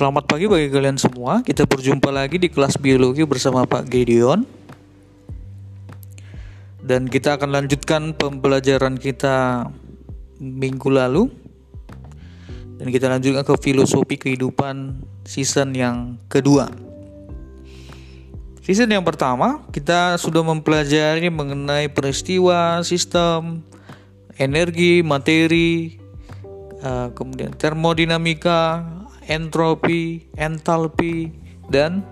Selamat pagi bagi kalian semua. Kita berjumpa lagi di kelas biologi bersama Pak Gideon. Dan kita akan lanjutkan pembelajaran kita minggu lalu. Dan kita lanjutkan ke filosofi kehidupan season yang kedua. Season yang pertama, kita sudah mempelajari mengenai peristiwa, sistem, energi, materi, eh, kemudian termodinamika, entropi, entalpi, dan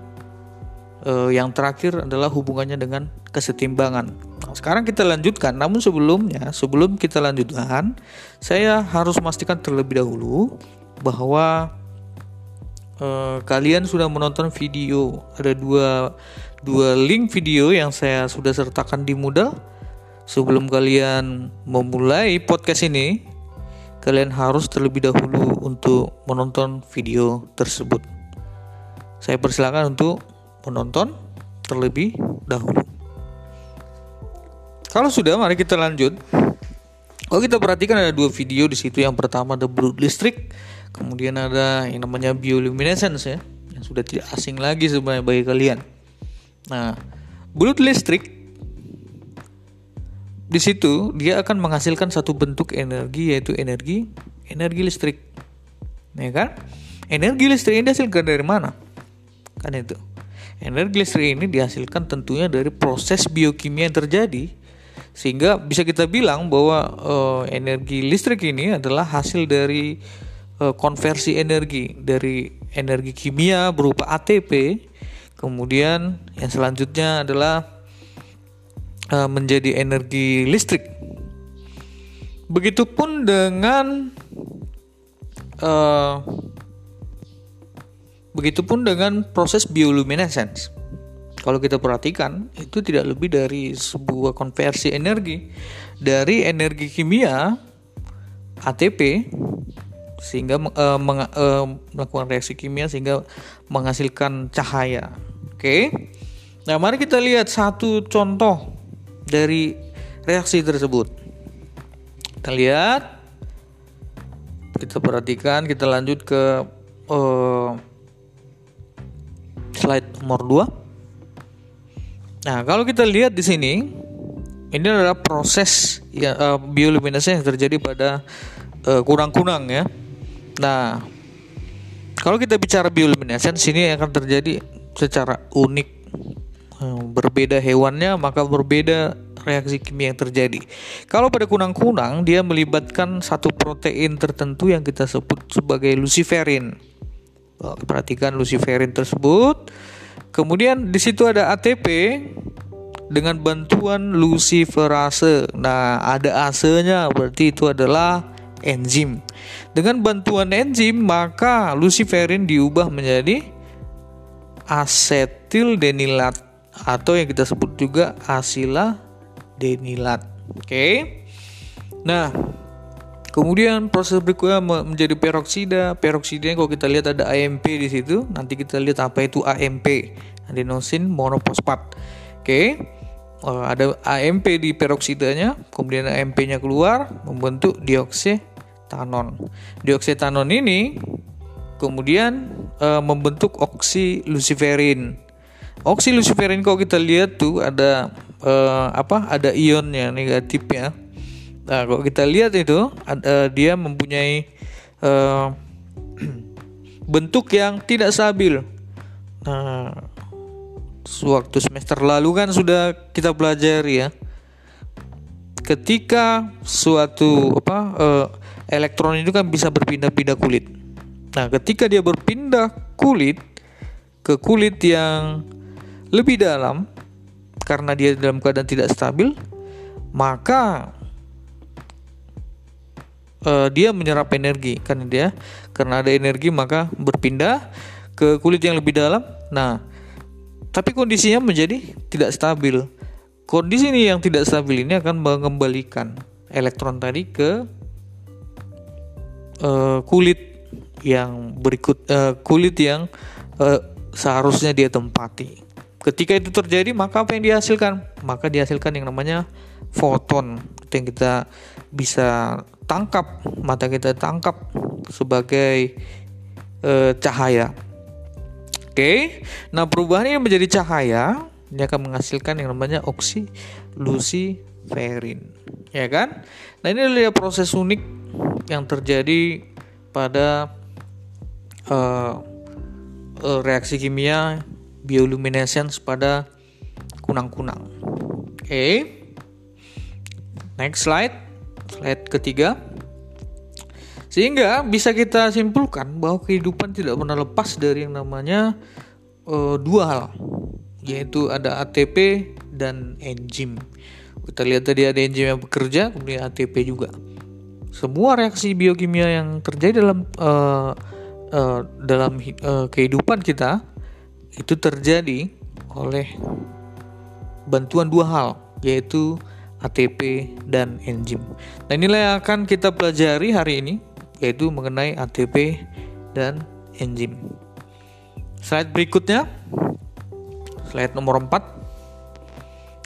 uh, yang terakhir adalah hubungannya dengan kesetimbangan. Nah, sekarang kita lanjutkan, namun sebelumnya, sebelum kita lanjutkan, saya harus memastikan terlebih dahulu bahwa uh, kalian sudah menonton video. Ada dua dua link video yang saya sudah sertakan di Moodle. Sebelum kalian memulai podcast ini, kalian harus terlebih dahulu untuk menonton video tersebut. Saya persilakan untuk menonton terlebih dahulu. Kalau sudah, mari kita lanjut. Kalau kita perhatikan ada dua video di situ. Yang pertama ada blood listrik, kemudian ada yang namanya bioluminescence ya, yang sudah tidak asing lagi sebenarnya bagi kalian. Nah, blood listrik di situ dia akan menghasilkan satu bentuk energi yaitu energi energi listrik. Ya kan? Energi listrik ini dihasilkan dari mana? Kan itu. Energi listrik ini dihasilkan tentunya dari proses biokimia yang terjadi sehingga bisa kita bilang bahwa uh, energi listrik ini adalah hasil dari uh, konversi energi dari energi kimia berupa ATP kemudian yang selanjutnya adalah uh, menjadi energi listrik. Begitupun dengan uh, begitupun dengan proses bioluminescence. Kalau kita perhatikan, itu tidak lebih dari sebuah konversi energi dari energi kimia ATP sehingga uh, meng, uh, melakukan reaksi kimia sehingga menghasilkan cahaya. Oke. Okay? Nah, mari kita lihat satu contoh dari reaksi tersebut. Kita lihat, kita perhatikan, kita lanjut ke uh, slide nomor 2. Nah, kalau kita lihat di sini, ini adalah proses ya, uh, yang terjadi pada uh, kunang-kunang ya. Nah, kalau kita bicara bioluminescence ini akan terjadi secara unik berbeda hewannya maka berbeda reaksi kimia yang terjadi. Kalau pada kunang-kunang dia melibatkan satu protein tertentu yang kita sebut sebagai luciferin. Perhatikan luciferin tersebut. Kemudian di situ ada ATP dengan bantuan luciferase. Nah, ada ase-nya berarti itu adalah enzim. Dengan bantuan enzim maka luciferin diubah menjadi asetil denilat atau yang kita sebut juga asila denilat. Oke. Okay? Nah, kemudian proses berikutnya menjadi peroksida. Peroksida kalau kita lihat ada AMP di situ. Nanti kita lihat apa itu AMP, adenosin monofosfat. Oke. Okay? Oh, ada AMP di peroksidanya, kemudian AMP-nya keluar membentuk dioksetanon. Dioksetanon ini kemudian e, membentuk oksiluciferin. Oksiluciferin kalau kita lihat tuh ada uh, apa ada ionnya negatifnya. Nah, kalau kita lihat itu ada, dia mempunyai uh, bentuk yang tidak stabil. Nah, sewaktu semester lalu kan sudah kita pelajari ya. Ketika suatu apa uh, elektron itu kan bisa berpindah-pindah kulit. Nah, ketika dia berpindah kulit ke kulit yang lebih dalam, karena dia dalam keadaan tidak stabil, maka uh, dia menyerap energi karena dia karena ada energi maka berpindah ke kulit yang lebih dalam. Nah, tapi kondisinya menjadi tidak stabil. Kondisi ini yang tidak stabil ini akan mengembalikan elektron tadi ke uh, kulit yang berikut uh, kulit yang uh, seharusnya dia tempati. Ketika itu terjadi, maka apa yang dihasilkan? Maka dihasilkan yang namanya foton yang kita bisa tangkap, mata kita tangkap sebagai uh, cahaya. Oke, nah perubahan ini menjadi cahaya dia akan menghasilkan yang namanya oksilusiferin, ya kan? Nah ini adalah proses unik yang terjadi pada uh, reaksi kimia bioluminescence pada kunang-kunang. Oke, okay. next slide, slide ketiga. Sehingga bisa kita simpulkan bahwa kehidupan tidak pernah lepas dari yang namanya uh, dua hal, yaitu ada ATP dan enzim. Kita lihat tadi ada enzim yang bekerja, kemudian ATP juga. Semua reaksi biokimia yang terjadi dalam uh, uh, dalam uh, kehidupan kita itu terjadi oleh bantuan dua hal, yaitu ATP dan enzim. Nah, inilah yang akan kita pelajari hari ini, yaitu mengenai ATP dan enzim. Slide berikutnya, slide nomor 4.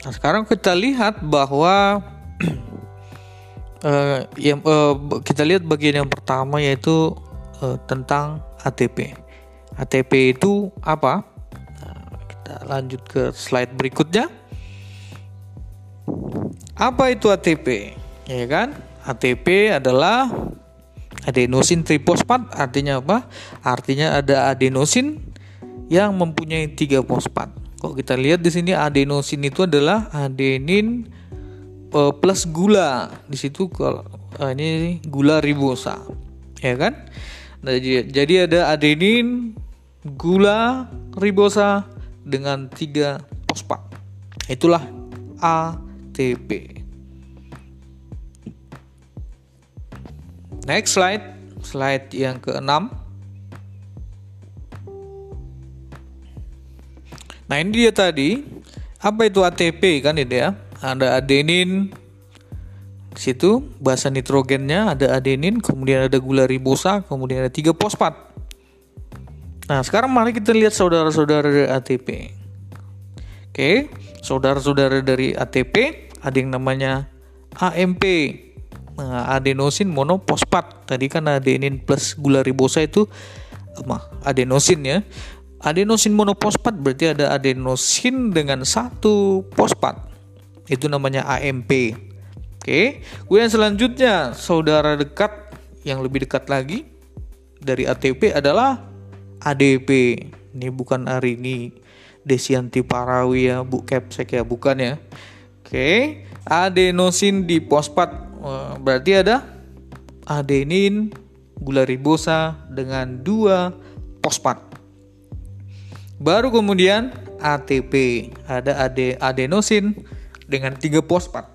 Nah, sekarang kita lihat bahwa uh, yang uh, kita lihat bagian yang pertama yaitu uh, tentang ATP. ATP itu apa? Lanjut ke slide berikutnya. Apa itu ATP? Ya kan? ATP adalah adenosin trifosfat artinya apa? Artinya ada adenosin yang mempunyai tiga fosfat. Kalau kita lihat di sini adenosin itu adalah adenin uh, plus gula. Di situ kalau uh, ini gula ribosa. Ya kan? Nah, jadi ada adenin, gula ribosa dengan tiga fosfat. Itulah ATP. Next slide, slide yang keenam. Nah ini dia tadi, apa itu ATP kan ini ya? Ada adenin, situ bahasa nitrogennya ada adenin, kemudian ada gula ribosa, kemudian ada tiga fosfat. Nah sekarang mari kita lihat saudara-saudara dari ATP. Oke, saudara-saudara dari ATP ada yang namanya AMP Nah, adenosin monofosfat. Tadi kan adenin plus gula ribosa itu apa? Adenosin ya. Adenosin monofosfat berarti ada adenosin dengan satu fosfat. Itu namanya AMP. Oke. Kemudian selanjutnya saudara dekat yang lebih dekat lagi dari ATP adalah ADP. Ini bukan hari ini Desianti Parawi ya, Bu Kepsek ya, bukan ya. Oke, adenosin fosfat berarti ada adenin, gula ribosa dengan dua fosfat. Baru kemudian ATP, ada ade adenosin dengan tiga fosfat.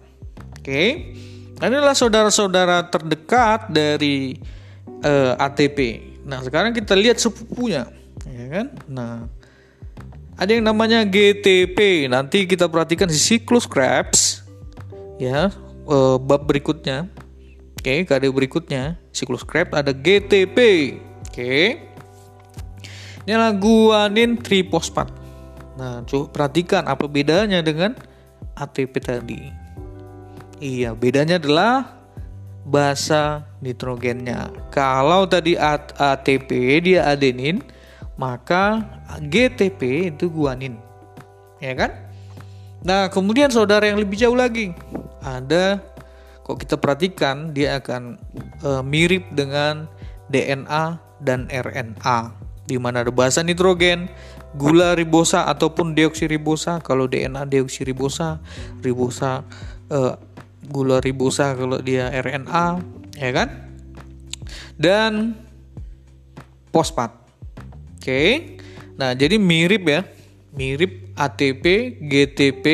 Oke. Inilah saudara-saudara terdekat dari uh, eh, ATP. Nah, sekarang kita lihat sepupunya, ya kan? Nah, ada yang namanya GTP. Nanti kita perhatikan di siklus Krebs. Ya, uh, bab berikutnya. Oke, kade berikutnya siklus Krebs ada GTP. Oke. Ini adalah guanin trifosfat. Nah, coba perhatikan apa bedanya dengan ATP tadi. Iya, bedanya adalah basa nitrogennya. Kalau tadi ATP dia adenin, maka GTP itu guanin. Ya kan? Nah, kemudian saudara yang lebih jauh lagi, ada kok kita perhatikan dia akan e, mirip dengan DNA dan RNA di mana ada basa nitrogen, gula ribosa ataupun deoksiribosa. Kalau DNA deoksiribosa, ribosa e, gula ribosa kalau dia RNA, ya kan? Dan fosfat. Oke. Nah, jadi mirip ya. Mirip ATP, GTP,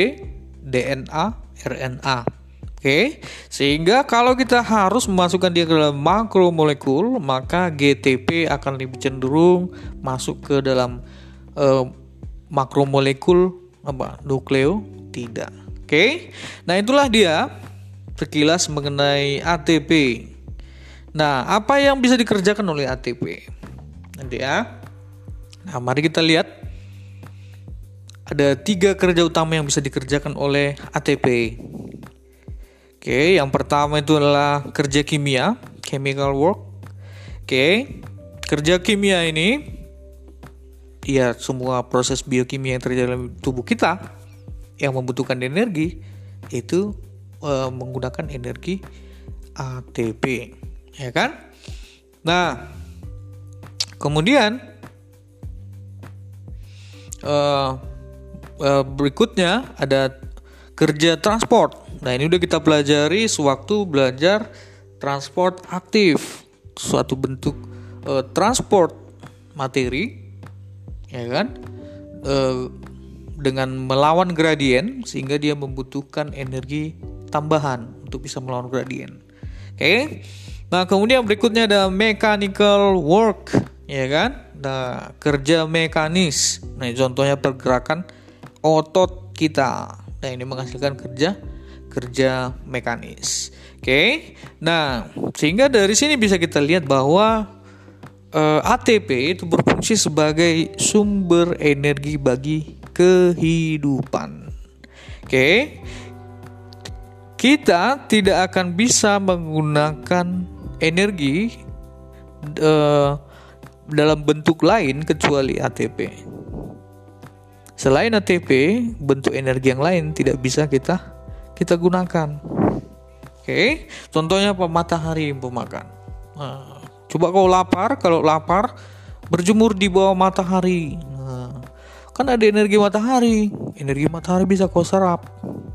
DNA, RNA. Oke, sehingga kalau kita harus memasukkan dia ke dalam makromolekul, maka GTP akan lebih cenderung masuk ke dalam uh, makromolekul apa nukleo tidak. Oke, nah itulah dia sekilas mengenai ATP. Nah, apa yang bisa dikerjakan oleh ATP? Nanti ya. Nah, mari kita lihat ada tiga kerja utama yang bisa dikerjakan oleh ATP. Oke, yang pertama itu adalah kerja kimia, chemical work. Oke, kerja kimia ini ya semua proses biokimia yang terjadi dalam tubuh kita yang membutuhkan energi itu uh, menggunakan energi ATP ya kan? Nah kemudian uh, uh, berikutnya ada kerja transport. Nah ini udah kita pelajari sewaktu belajar transport aktif. Suatu bentuk uh, transport materi ya kan? Uh, dengan melawan gradien sehingga dia membutuhkan energi tambahan untuk bisa melawan gradien oke. Okay? nah kemudian berikutnya ada mechanical work ya kan? Nah kerja mekanis. Nah contohnya pergerakan otot kita. Nah ini menghasilkan kerja kerja mekanis. Oke, nah sehingga dari sini bisa kita lihat bahwa eh, ATP itu berfungsi sebagai sumber energi bagi kehidupan. Oke, kita tidak akan bisa menggunakan energi uh, dalam bentuk lain kecuali ATP. Selain ATP, bentuk energi yang lain tidak bisa kita kita gunakan. Oke, contohnya apa? Matahari pemakan. Nah, coba kau lapar, kalau lapar berjemur di bawah matahari. Nah, kan ada energi matahari, energi matahari bisa kau serap,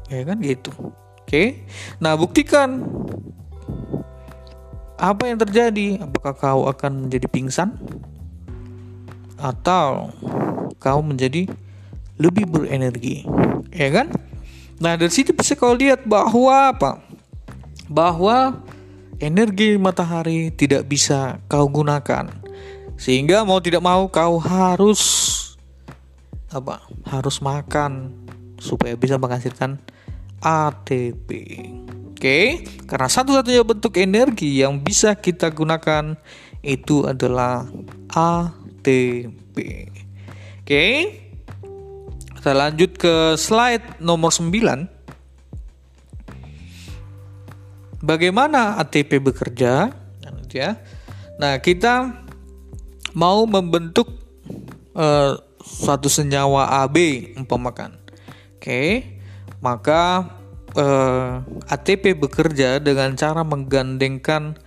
ya kan gitu. Oke, nah buktikan apa yang terjadi. Apakah kau akan menjadi pingsan atau kau menjadi lebih berenergi, ya kan? Nah dari situ bisa kau lihat bahwa apa? bahwa energi matahari tidak bisa kau gunakan. Sehingga mau tidak mau kau harus apa? Harus makan supaya bisa menghasilkan ATP. Oke, karena satu-satunya bentuk energi yang bisa kita gunakan itu adalah ATP. Oke. Kita lanjut ke slide nomor 9 bagaimana ATP bekerja ya nah kita mau membentuk uh, suatu senyawa AB umpamakan oke maka eh, ATP bekerja dengan cara menggandengkan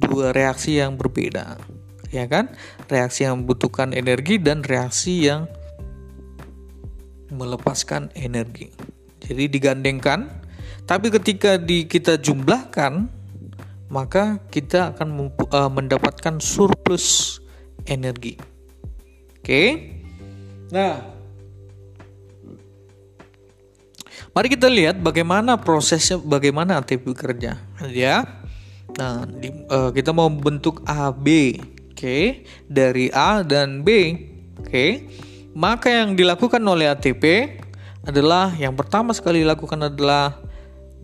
dua reaksi yang berbeda ya kan reaksi yang membutuhkan energi dan reaksi yang melepaskan energi jadi digandengkan tapi ketika di kita jumlahkan, maka kita akan uh, mendapatkan surplus energi. Oke. Okay? Nah, mari kita lihat bagaimana prosesnya, bagaimana ATP bekerja, ya. Nah, di, uh, kita mau bentuk AB, oke, okay? dari A dan B, oke. Okay? Maka yang dilakukan oleh ATP adalah yang pertama sekali dilakukan adalah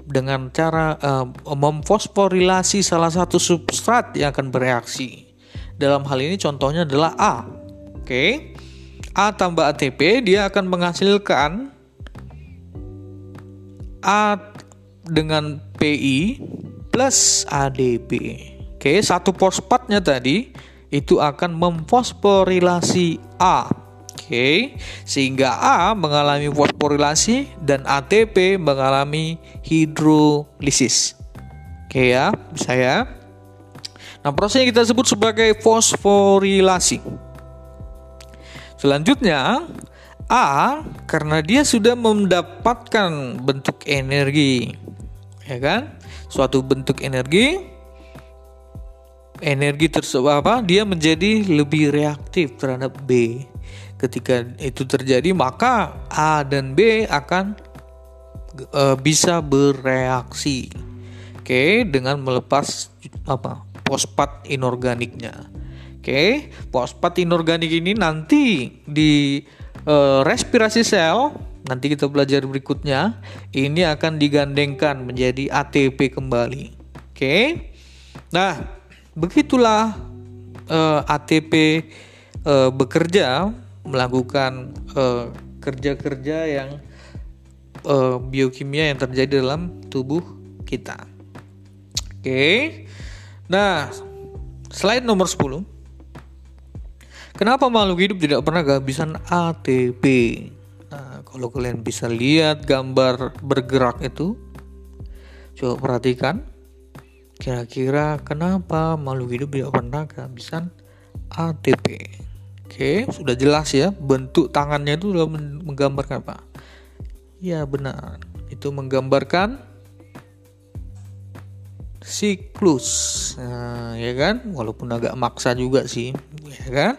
dengan cara uh, memfosforilasi salah satu substrat yang akan bereaksi. Dalam hal ini contohnya adalah A. Oke. Okay. A tambah ATP dia akan menghasilkan A dengan PI plus ADP. Oke, satu fosfatnya tadi itu akan memfosforilasi A Oke, sehingga A mengalami fosforilasi dan ATP mengalami hidrolisis. Oke ya, bisa ya. Nah, prosesnya kita sebut sebagai fosforilasi. Selanjutnya, A karena dia sudah mendapatkan bentuk energi, ya kan? Suatu bentuk energi, energi tersebut apa? Dia menjadi lebih reaktif terhadap B. Ketika itu terjadi, maka A dan B akan e, bisa bereaksi, oke, dengan melepas apa fosfat inorganiknya. Oke, fosfat inorganik ini nanti di e, respirasi sel nanti kita belajar berikutnya ini akan digandengkan menjadi ATP kembali. Oke. Nah, begitulah uh, e, ATP uh, bekerja melakukan kerja-kerja yang uh, biokimia yang terjadi dalam tubuh kita. Oke. Okay. Nah, slide nomor 10. Kenapa makhluk hidup tidak pernah kehabisan ATP? Nah, kalau kalian bisa lihat gambar bergerak itu, coba perhatikan. Kira-kira kenapa makhluk hidup tidak pernah kehabisan ATP? Oke, sudah jelas ya. Bentuk tangannya itu sudah menggambarkan apa? Ya benar, itu menggambarkan siklus. Nah, ya kan? Walaupun agak maksa juga sih ya kan?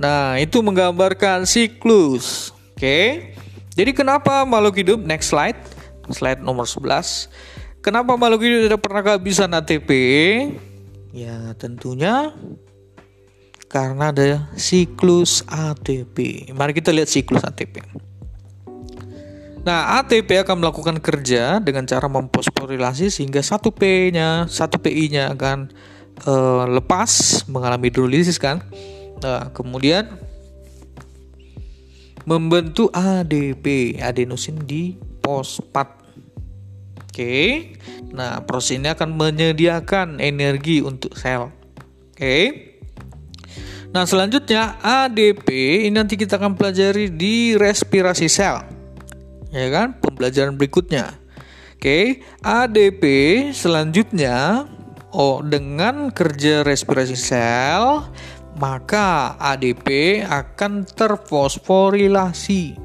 Nah itu menggambarkan siklus. Oke? Jadi kenapa makhluk hidup? Next slide. Slide nomor 11 kenapa makhluk hidup tidak pernah kehabisan ATP ya tentunya karena ada siklus ATP mari kita lihat siklus ATP Nah, ATP akan melakukan kerja dengan cara memfosforilasi sehingga satu P-nya, satu PI-nya akan uh, lepas mengalami hidrolisis kan. Nah, kemudian membentuk ADP, adenosin di fosfat. Oke. Nah, proses ini akan menyediakan energi untuk sel. Oke. Nah, selanjutnya ADP ini nanti kita akan pelajari di respirasi sel ya kan pembelajaran berikutnya oke ADP selanjutnya oh dengan kerja respirasi sel maka ADP akan terfosforilasi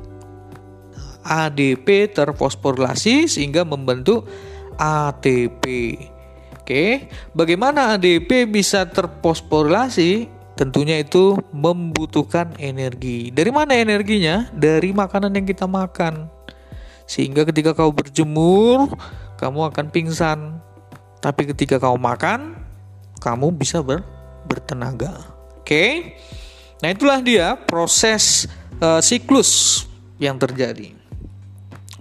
ADP terfosforilasi sehingga membentuk ATP Oke, bagaimana ADP bisa terfosforilasi? Tentunya itu membutuhkan energi. Dari mana energinya? Dari makanan yang kita makan. Sehingga ketika kau berjemur, kamu akan pingsan. Tapi ketika kau makan, kamu bisa ber, bertenaga. Oke. Okay? Nah, itulah dia proses uh, siklus yang terjadi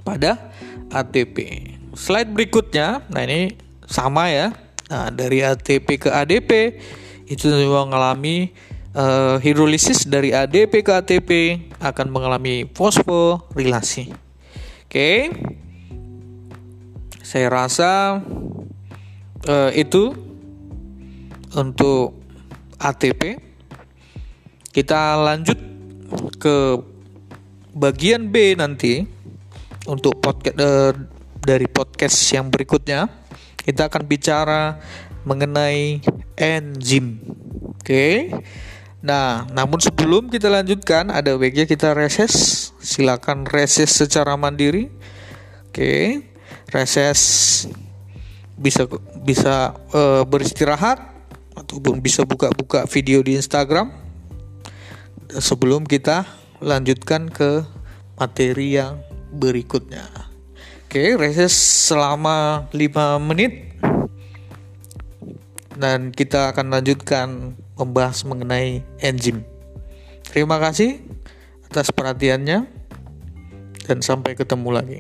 pada ATP. Slide berikutnya, nah ini sama ya. Nah, dari ATP ke ADP itu mengalami uh, hidrolisis dari ADP ke ATP akan mengalami fosforilasi. Oke. Saya rasa uh, itu untuk ATP. Kita lanjut ke bagian B nanti untuk podcast uh, dari podcast yang berikutnya. Kita akan bicara mengenai enzim. Oke. Okay? Nah, namun sebelum kita lanjutkan, ada baiknya kita reses. Silakan reses secara mandiri. Oke, reses bisa bisa uh, beristirahat ataupun bisa buka-buka video di Instagram sebelum kita lanjutkan ke materi yang berikutnya. Oke, reses selama 5 menit dan kita akan lanjutkan membahas mengenai enzim. Terima kasih atas perhatiannya dan sampai ketemu lagi.